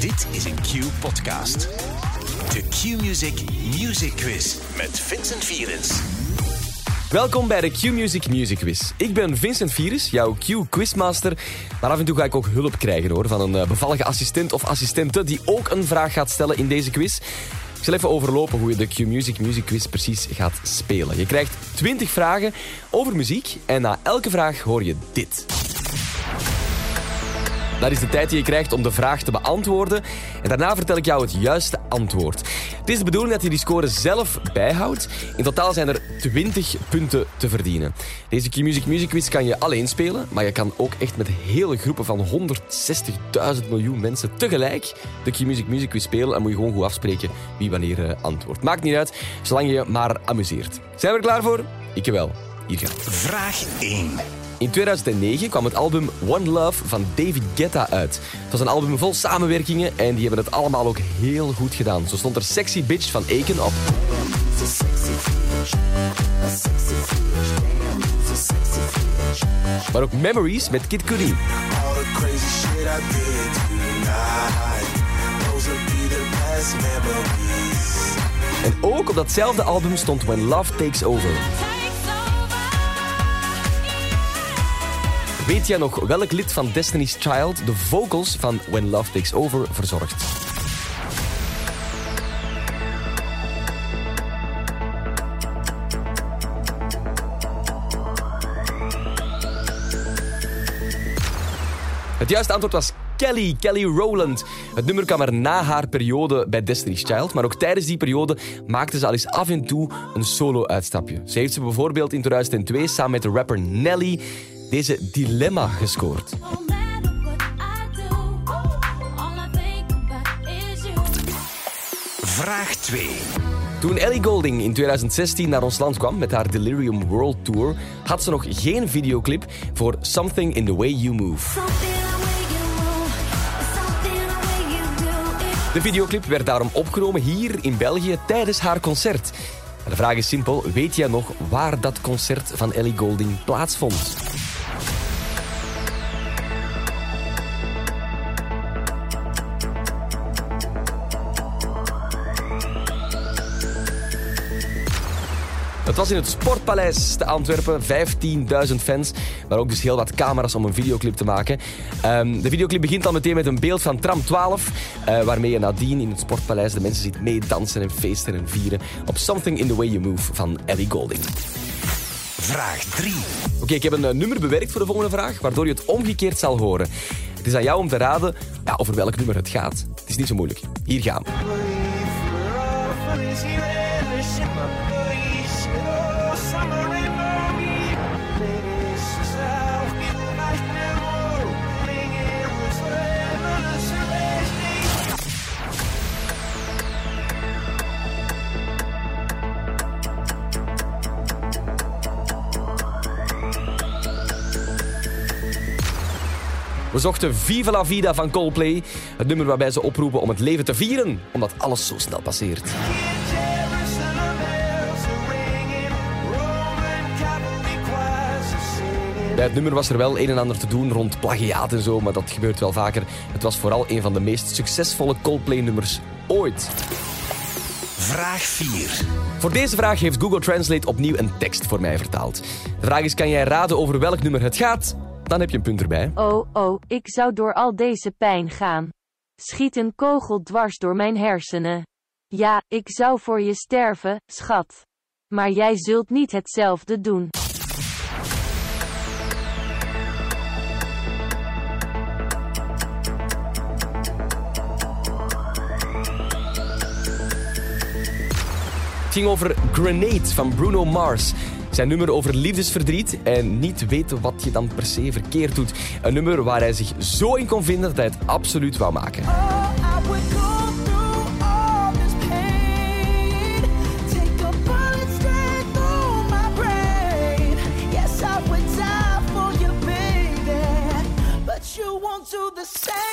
Dit is een Q-podcast. De Q-Music Music Quiz met Vincent Vierens. Welkom bij de Q-Music Music Quiz. Ik ben Vincent Virus, jouw Q-quizmaster. Maar af en toe ga ik ook hulp krijgen hoor, van een eh, bevallige assistent of assistente die ook een vraag gaat stellen in deze quiz. Ik zal even overlopen hoe je de Q-Music Music Quiz precies gaat spelen. Je krijgt 20 vragen over muziek en na elke vraag hoor je dit. Dat is de tijd die je krijgt om de vraag te beantwoorden. En daarna vertel ik jou het juiste antwoord. Het is de bedoeling dat je die score zelf bijhoudt. In totaal zijn er 20 punten te verdienen. Deze Q-Music Music Quiz kan je alleen spelen, maar je kan ook echt met hele groepen van 160.000 miljoen mensen tegelijk de Q-Music Music Quiz spelen. En moet je gewoon goed afspreken wie wanneer uh, antwoordt. Maakt niet uit, zolang je je maar amuseert. Zijn we er klaar voor? Ik wel. Hier gaat Vraag 1. In 2009 kwam het album One Love van David Guetta uit. Het was een album vol samenwerkingen en die hebben het allemaal ook heel goed gedaan. Zo stond er Sexy Bitch van Aiken op. Maar ook Memories met Kid Cudi. En ook op datzelfde album stond When Love Takes Over. Weet jij nog welk lid van Destiny's Child de vocals van When Love Takes Over verzorgt? Het juiste antwoord was Kelly, Kelly Rowland. Het nummer kwam er na haar periode bij Destiny's Child, maar ook tijdens die periode maakte ze al eens af en toe een solo-uitstapje. Ze heeft ze bijvoorbeeld in 2002 samen met de rapper Nelly deze Dilemma gescoord. Vraag 2. Toen Ellie Golding in 2016 naar ons land kwam met haar Delirium World Tour, had ze nog geen videoclip voor Something in the Way You Move. De videoclip werd daarom opgenomen hier in België tijdens haar concert. De vraag is simpel, weet jij nog waar dat concert van Ellie Golding plaatsvond? Was in het Sportpaleis te Antwerpen. 15.000 fans, maar ook dus heel wat camera's om een videoclip te maken. Um, de videoclip begint al meteen met een beeld van Tram 12, uh, waarmee je nadien in het Sportpaleis de mensen ziet meedansen en feesten en vieren op Something in the Way You Move van Ellie Golding. Vraag 3. Oké, okay, ik heb een uh, nummer bewerkt voor de volgende vraag, waardoor je het omgekeerd zal horen. Het is aan jou om te raden ja, over welk nummer het gaat. Het is niet zo moeilijk. Hier gaan we. We zochten Viva la Vida van Coldplay. Het nummer waarbij ze oproepen om het leven te vieren, omdat alles zo snel passeert. Bij het nummer was er wel een en ander te doen rond plagiaat en zo, maar dat gebeurt wel vaker. Het was vooral een van de meest succesvolle Coldplay-nummers ooit. Vraag 4. Voor deze vraag heeft Google Translate opnieuw een tekst voor mij vertaald. De vraag is, kan jij raden over welk nummer het gaat? Dan heb je een punt erbij. Oh, oh, ik zou door al deze pijn gaan. Schiet een kogel dwars door mijn hersenen. Ja, ik zou voor je sterven, schat. Maar jij zult niet hetzelfde doen. Het ging over Grenade van Bruno Mars. Zijn nummer over liefdesverdriet en niet weten wat je dan per se verkeerd doet. Een nummer waar hij zich zo in kon vinden dat hij het absoluut wou maken.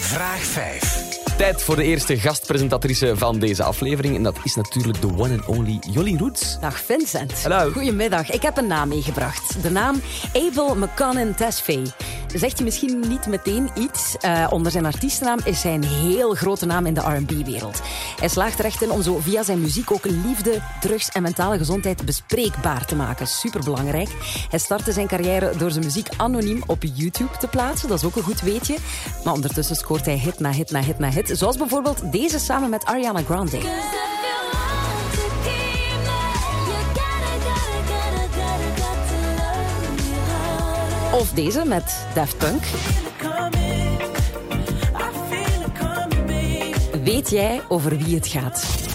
Vraag 5. Tijd voor de eerste gastpresentatrice van deze aflevering. En dat is natuurlijk de one and only Jolly Roots. Dag Vincent. Hallo. Goedemiddag. Ik heb een naam meegebracht. De naam Abel McConnell Tesfaye. Zegt je misschien niet meteen iets. Uh, onder zijn artiestennaam is hij een heel grote naam in de R&B-wereld. Hij slaagt er echt in om zo via zijn muziek ook liefde, drugs en mentale gezondheid bespreekbaar te maken. Superbelangrijk. Hij startte zijn carrière door zijn muziek anoniem op YouTube te plaatsen. Dat is ook een goed weetje. Maar ondertussen scoort hij hit na hit na hit na hit. Zoals bijvoorbeeld deze samen met Ariana Grande. Of deze met Daft Punk. Weet jij over wie het gaat?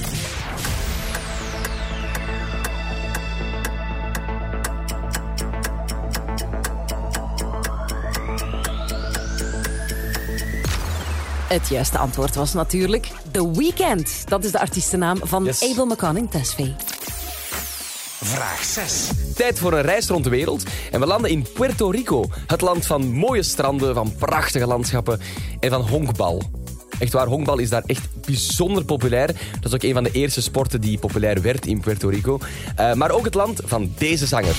Het juiste antwoord was natuurlijk The Weeknd. Dat is de artiestennaam van Yes. Abel McCann in Tesfaye. Vraag 6. Tijd voor een reis rond de wereld. En we landen in Puerto Rico. Het land van mooie stranden, van prachtige landschappen en van honkbal. Echt waar, honkbal is daar echt bijzonder populair. Dat is ook een van de eerste sporten die populair werd in Puerto Rico. Eh, maar ook het land van deze zanger.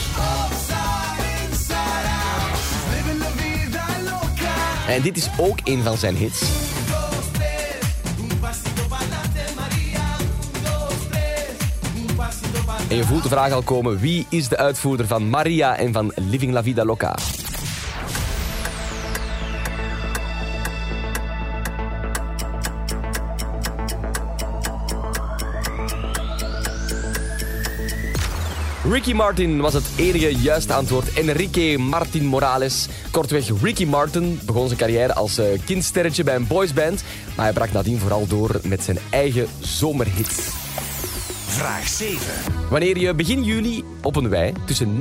En dit is ook een van zijn hits. En je voelt de vraag al komen, wie is de uitvoerder van Maria en van Living La Vida Loca? Ricky Martin was het enige juiste antwoord. Enrique Martin Morales. Kortweg, Ricky Martin begon zijn carrière als eh, kindsterretje bij een boysband. Maar hij brak nadien vooral door met zijn eigen zomerhit. Vraag 7. Wanneer je begin juli op een wei tussen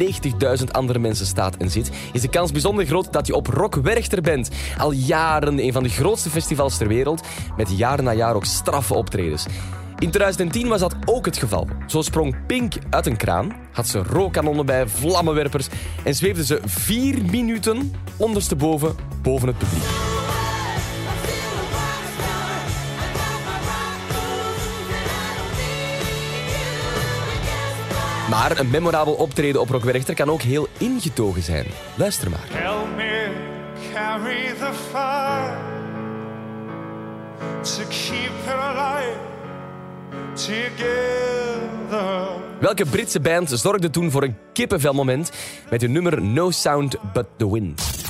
90.000 andere mensen staat en zit, is de kans bijzonder groot dat je op Rock Werchter bent. Al jaren een van de grootste festivals ter wereld, met jaar na jaar ook straffe optredens. In 2010 was dat ook het geval. Zo sprong Pink uit een kraan, had ze rookkanonnen bij, vlammenwerpers en zweefde ze vier minuten ondersteboven boven het publiek. Maar een memorabel optreden op Rock Werchter kan ook heel ingetogen zijn. Luister maar. Help me carry the fire to keep it alive together. Welke Britse band zorgde toen voor een kippenvelmoment met hun nummer No Sound But The Wind?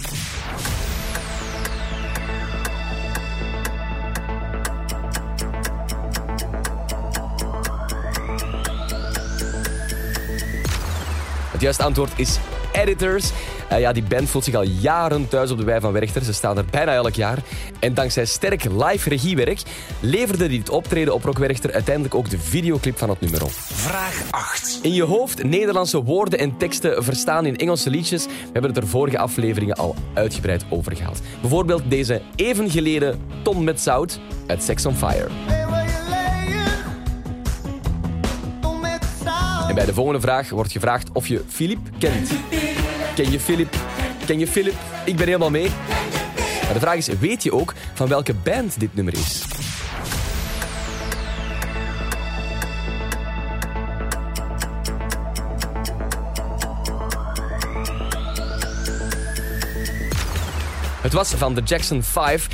Juiste antwoord is Editors. Eh, ja, die band voelt zich al jaren thuis op de wei van Werchter. Ze staan er bijna elk jaar. En dankzij sterk live regiewerk leverde dit optreden op Rock Werchter uiteindelijk ook de videoclip van het nummer op. Vraag 8. In je hoofd Nederlandse woorden en teksten verstaan in Engelse liedjes. We hebben het er vorige afleveringen al uitgebreid over gehad. Bijvoorbeeld deze even geleden Ton met zout uit Sex on Fire. Bij de volgende vraag wordt gevraagd of je Philip kent. Ken je Philip? Ken je Philip? Ik ben helemaal mee. Maar de vraag is, weet je ook van welke band dit nummer is? Het was van de Jackson 5,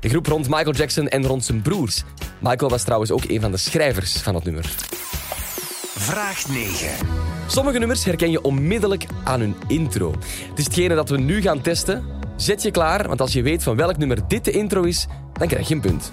de groep rond Michael Jackson en rond zijn broers. Michael was trouwens ook een van de schrijvers van het nummer. Vraag 9. Sommige nummers herken je onmiddellijk aan hun intro. Het is hetgene dat we nu gaan testen. Zet je klaar, want als je weet van welk nummer dit de intro is, dan krijg je een punt.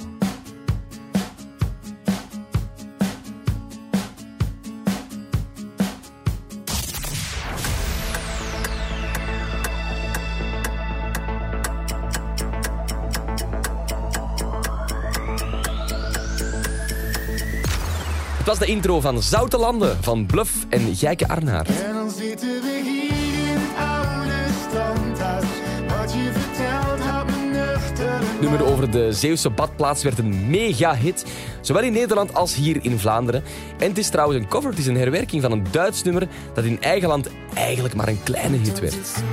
Was de intro van Zoute Landen van Bluff en Gijke Arnaert. En dan zitten we hier in het oude standhuis. Wat je me nuchter. Het nummer over de Zeeuwse badplaats werd een mega-hit, zowel in Nederland als hier in Vlaanderen. En het is trouwens een cover, het is een herwerking van een Duits nummer dat in eigen land eigenlijk maar een kleine hit werd.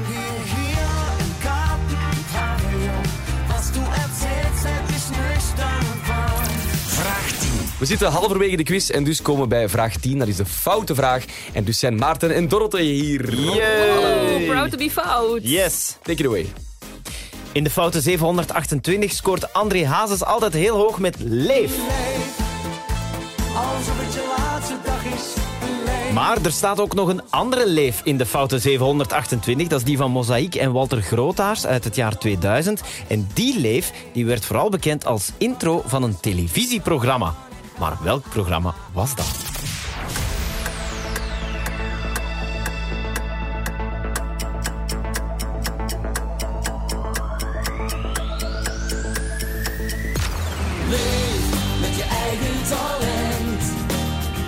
We zitten halverwege de quiz en dus komen we bij vraag 10. Dat is de foute vraag. En dus zijn Maarten en Dorothee hier. Yay. Proud to be fout. Yes. Take it away. In de foute 728 scoort André Hazes altijd heel hoog met Leef. Alsof het je laatste dag is. Leef. Maar er staat ook nog een andere Leef in de foute 728. Dat is die van Mozaïek en Walter Grootaars uit het jaar 2000. En die Leef die werd vooral bekend als intro van een televisieprogramma. Maar welk programma was dat? Met je eigen talent.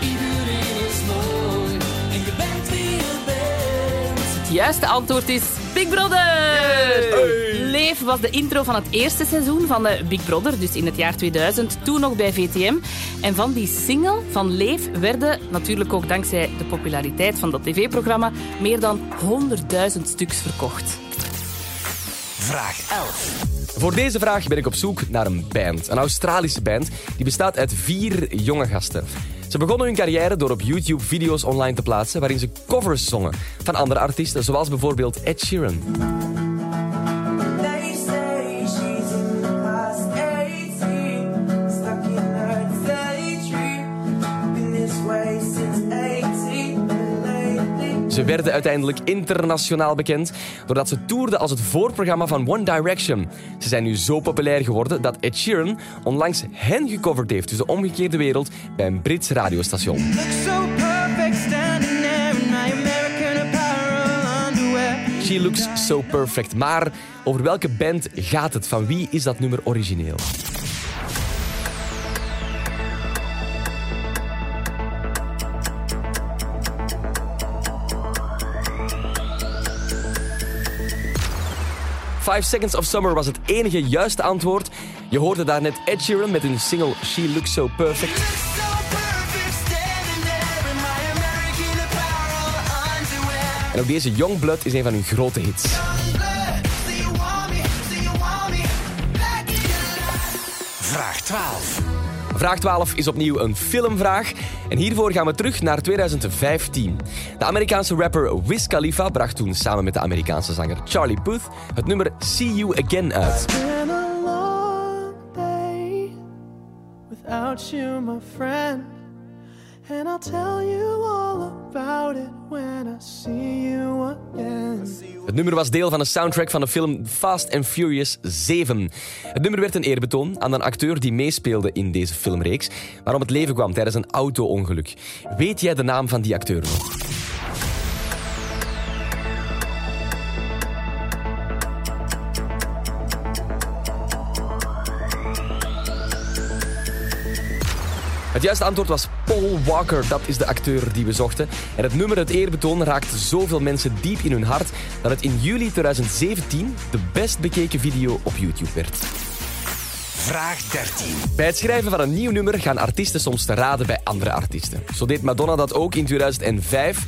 Iedereen is mooi. En je bent wie je bent. Het juiste antwoord is Big Brother! Leef was de intro van het eerste seizoen van de Big Brother, dus in het jaar 2000, toen nog bij VTM. En van die single van Leef werden, natuurlijk ook dankzij de populariteit van dat tv-programma, meer dan 100.000 stuks verkocht. Vraag 11. Voor deze vraag ben ik op zoek naar een band. Een Australische band die bestaat uit vier jonge gasten. Ze begonnen hun carrière door op YouTube video's online te plaatsen waarin ze covers zongen van andere artiesten, zoals bijvoorbeeld Ed Sheeran. Ze werden uiteindelijk internationaal bekend doordat ze toerden als het voorprogramma van One Direction. Ze zijn nu zo populair geworden dat Ed Sheeran onlangs hen gecoverd heeft, dus de omgekeerde wereld, bij een Brits radiostation. Look so perfect standing there in my American apparel underwear. She looks so perfect. Maar over welke band gaat het? Van wie is dat nummer origineel? Five Seconds of Summer was het enige juiste antwoord. Je hoorde daarnet Ed Sheeran met hun single She Looks So Perfect. En ook deze Youngblood is een van hun grote hits. Vraag 12. Vraag 12 is opnieuw een filmvraag. En hiervoor gaan we terug naar 2015. De Amerikaanse rapper Wiz Khalifa bracht toen samen met de Amerikaanse zanger Charlie Puth het nummer See You Again uit. And I'll tell you all about it when I see you again. Het nummer was deel van de soundtrack van de film Fast and Furious 7. Het nummer werd een eerbetoon aan een acteur die meespeelde in deze filmreeks, maar om het leven kwam tijdens een auto-ongeluk. Weet jij de naam van die acteur nog? Het juiste antwoord was Paul Walker. Dat is de acteur die we zochten. En het nummer Het Eerbetoon raakte zoveel mensen diep in hun hart dat het in juli 2017 de best bekeken video op YouTube werd. Vraag 13. Bij het schrijven van een nieuw nummer gaan artiesten soms te raden bij andere artiesten. Zo deed Madonna dat ook in 2005.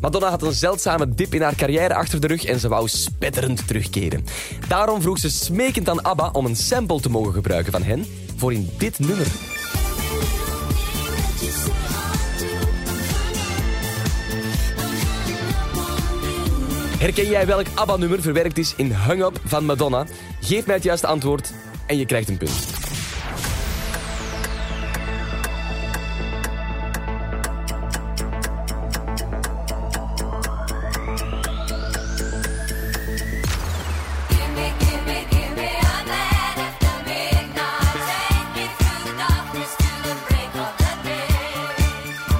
Madonna had een zeldzame dip in haar carrière achter de rug en ze wou spetterend terugkeren. Daarom vroeg ze smekend aan ABBA om een sample te mogen gebruiken van hen voor in dit nummer. Herken jij welk ABBA-nummer verwerkt is in Hung Up van Madonna? Geef mij het juiste antwoord en je krijgt een punt.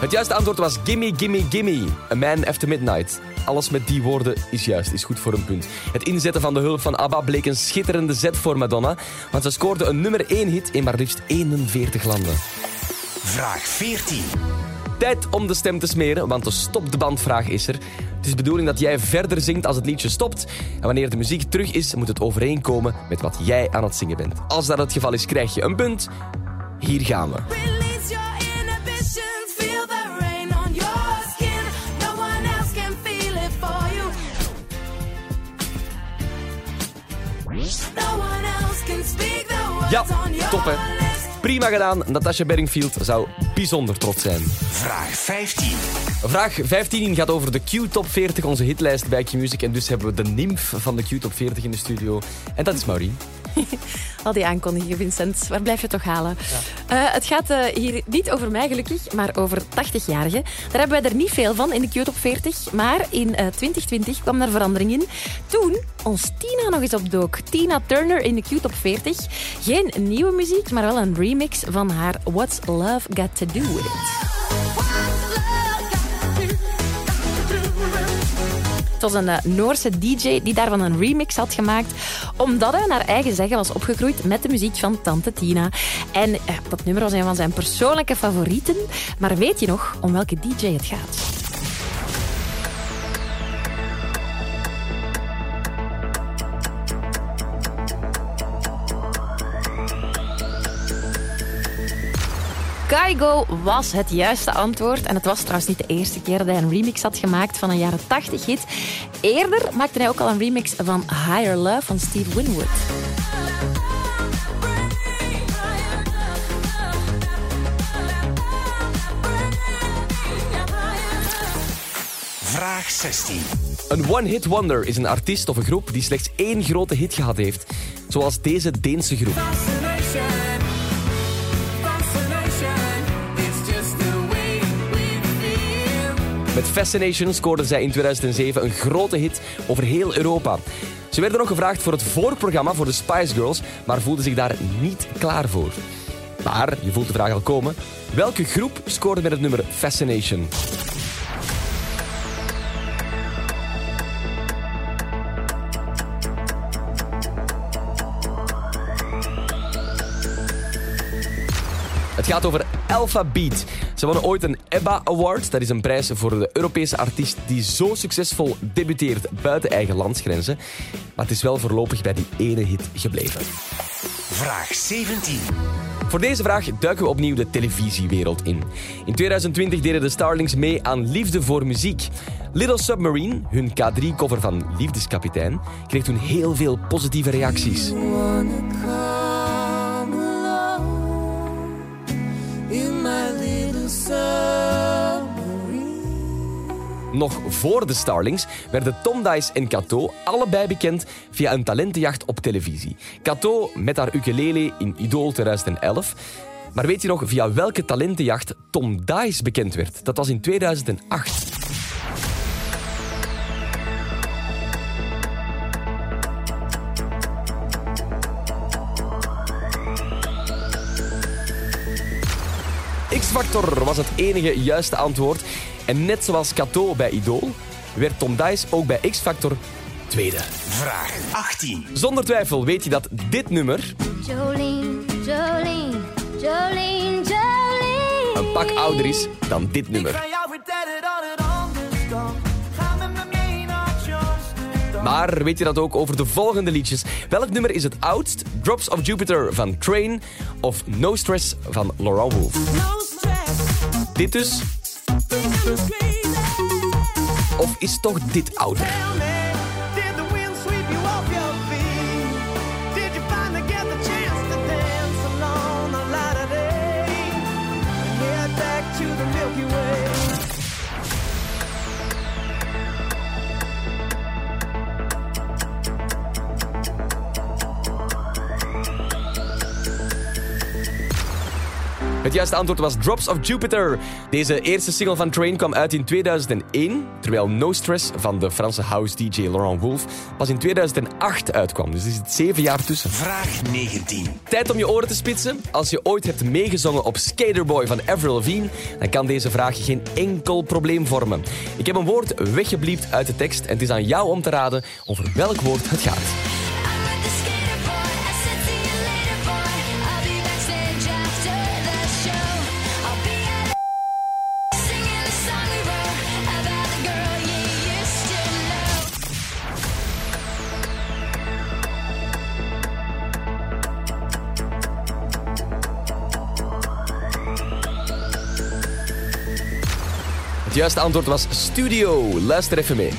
Het juiste antwoord was Gimme, Gimme, Gimme. A Man After Midnight. Alles met die woorden is juist, is goed voor een punt. Het inzetten van de hulp van ABBA bleek een schitterende zet voor Madonna, want ze scoorde een nummer 1 hit in maar liefst 41 landen. Vraag 14. Tijd om de stem te smeren, want de stop de bandvraag is er. Het is de bedoeling dat jij verder zingt als het liedje stopt. En wanneer de muziek terug is, moet het overeenkomen met wat jij aan het zingen bent. Als dat het geval is, krijg je een punt. Hier gaan we. Ja, top hè. Prima gedaan. Natasha Bedingfield zou bijzonder trots zijn. Vraag 15. Vraag 15 gaat over de Q-top 40, onze hitlijst bij Q-Music. En dus hebben we de nimf van de Q-top 40 in de studio. En dat is Maureen. Al die aankondigingen, Vincent. Waar blijf je toch halen? Eh, het gaat eh, hier niet over mij, gelukkig, maar over 80-jarigen. Daar hebben wij er niet veel van in de Q-top 40. Maar in eh, 2020 kwam er verandering in. Toen ons Tina nog eens opdook. Tina Turner in de Q-top 40. Geen nieuwe muziek, maar wel een remix van haar What's Love Got To Do With It. Het was een eh, Noorse DJ die daarvan een remix had gemaakt, omdat hij naar eigen zeggen was opgegroeid met de muziek van Tante Tina. En eh, dat nummer was een van zijn persoonlijke favorieten. Maar weet je nog om welke DJ het gaat? Kaigo was het juiste antwoord. En het was trouwens niet de eerste keer dat hij een remix had gemaakt van een jaren 80 hit. Eerder maakte hij ook al een remix van Higher Love van Steve Winwood. Vraag 16. Een one-hit wonder is een artiest of een groep die slechts één grote hit gehad heeft. Zoals deze Deense groep. Met Fascination scoorden zij in 2007 een grote hit over heel Europa. Ze werden nog gevraagd voor het voorprogramma voor de Spice Girls, maar voelden zich daar niet klaar voor. Maar, je voelt de vraag al komen, welke groep scoorde met het nummer Fascination? Het gaat over Alpha Beat. Ze wonnen ooit een EBBA Award. Dat is een prijs voor de Europese artiest die zo succesvol debuteert buiten eigen landsgrenzen. Maar het is wel voorlopig bij die ene hit gebleven. Vraag 17. Voor deze vraag duiken we opnieuw de televisiewereld in. In 2020 deden de Starlings mee aan Liefde voor Muziek. Little Submarine, hun K3-cover van Liefdeskapitein, kreeg toen heel veel positieve reacties. Nog voor de Starlings werden Tom Dice en Kato allebei bekend via een talentenjacht op televisie. Kato met haar ukulele in Idol 2011. Maar weet je nog via welke talentenjacht Tom Dice bekend werd? Dat was in 2008. X-Factor was het enige juiste antwoord. En net zoals Kato bij Idol, werd Tom Dice ook bij X-Factor tweede. Vraag 18. Zonder twijfel weet je dat dit nummer Jolene, Jolene, Jolene, Jolene. een pak ouder is dan dit nummer. Maar weet je dat ook over de volgende liedjes? Welk nummer is het oudst? Drops of Jupiter van Train of No Stress van Laurent Wolf? Dit dus? Of is toch dit ouder? Juiste antwoord was Drops of Jupiter. Deze eerste single van Train kwam uit in 2001, terwijl No Stress van de Franse house DJ Laurent Wolf pas in 2008 uitkwam. Dus er zit zeven jaar tussen. Vraag 19. Tijd om je oren te spitsen. Als je ooit hebt meegezongen op Skaterboy van Avril Lavigne, dan kan deze vraag geen enkel probleem vormen. Ik heb een woord weggebliept uit de tekst en het is aan jou om te raden over welk woord het gaat. juiste antwoord was studio. Luister even mee.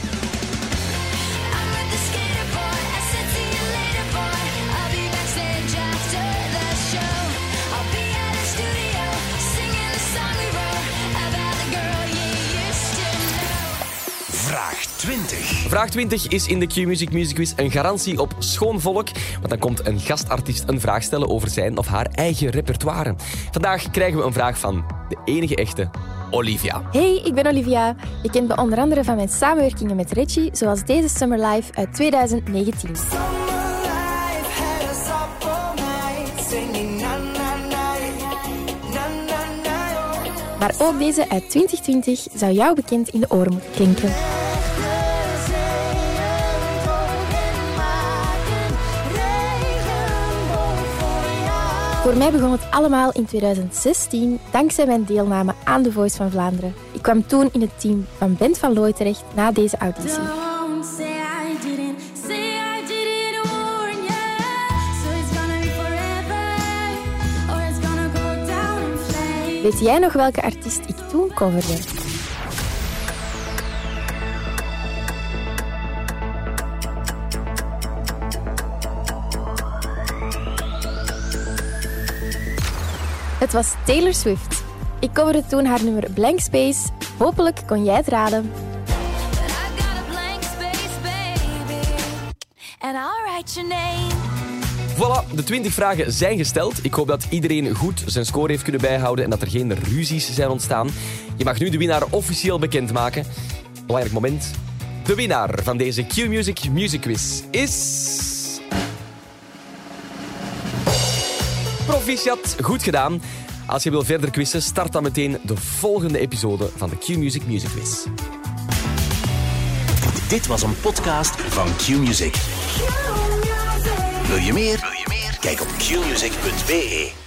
Vraag 20. Vraag 20 is in de Q-Music Music Quiz een garantie op schoon volk. Want dan komt een gastartiest een vraag stellen over zijn of haar eigen repertoire. Vandaag krijgen we een vraag van de enige echte Olivia. Hey, ik ben Olivia. Je kent me onder andere van mijn samenwerkingen met Reggie, zoals deze Summer Live uit 2019. Maar ook deze uit 2020 zou jou bekend in de oren moeten klinken. Voor mij begon het allemaal in 2016 dankzij mijn deelname aan The Voice van Vlaanderen. Ik kwam toen in het team van Bent van Looy terecht na deze auditie. Weet jij nog welke artiest ik toen coverde? Het was Taylor Swift. Ik coverde toen haar nummer Blank Space. Hopelijk kon jij het raden. Voilà, de 20 vragen zijn gesteld. Ik hoop dat iedereen goed zijn score heeft kunnen bijhouden en dat er geen ruzies zijn ontstaan. Je mag nu de winnaar officieel bekendmaken. Belangrijk moment. De winnaar van deze Q-Music Music Quiz is... Goed gedaan. Als je wil verder quizzen, start dan meteen de volgende episode van de Q-Music Music Quiz. Dit was een podcast van Q-Music. Wil je meer? Wil je meer? Kijk op qmusic.be.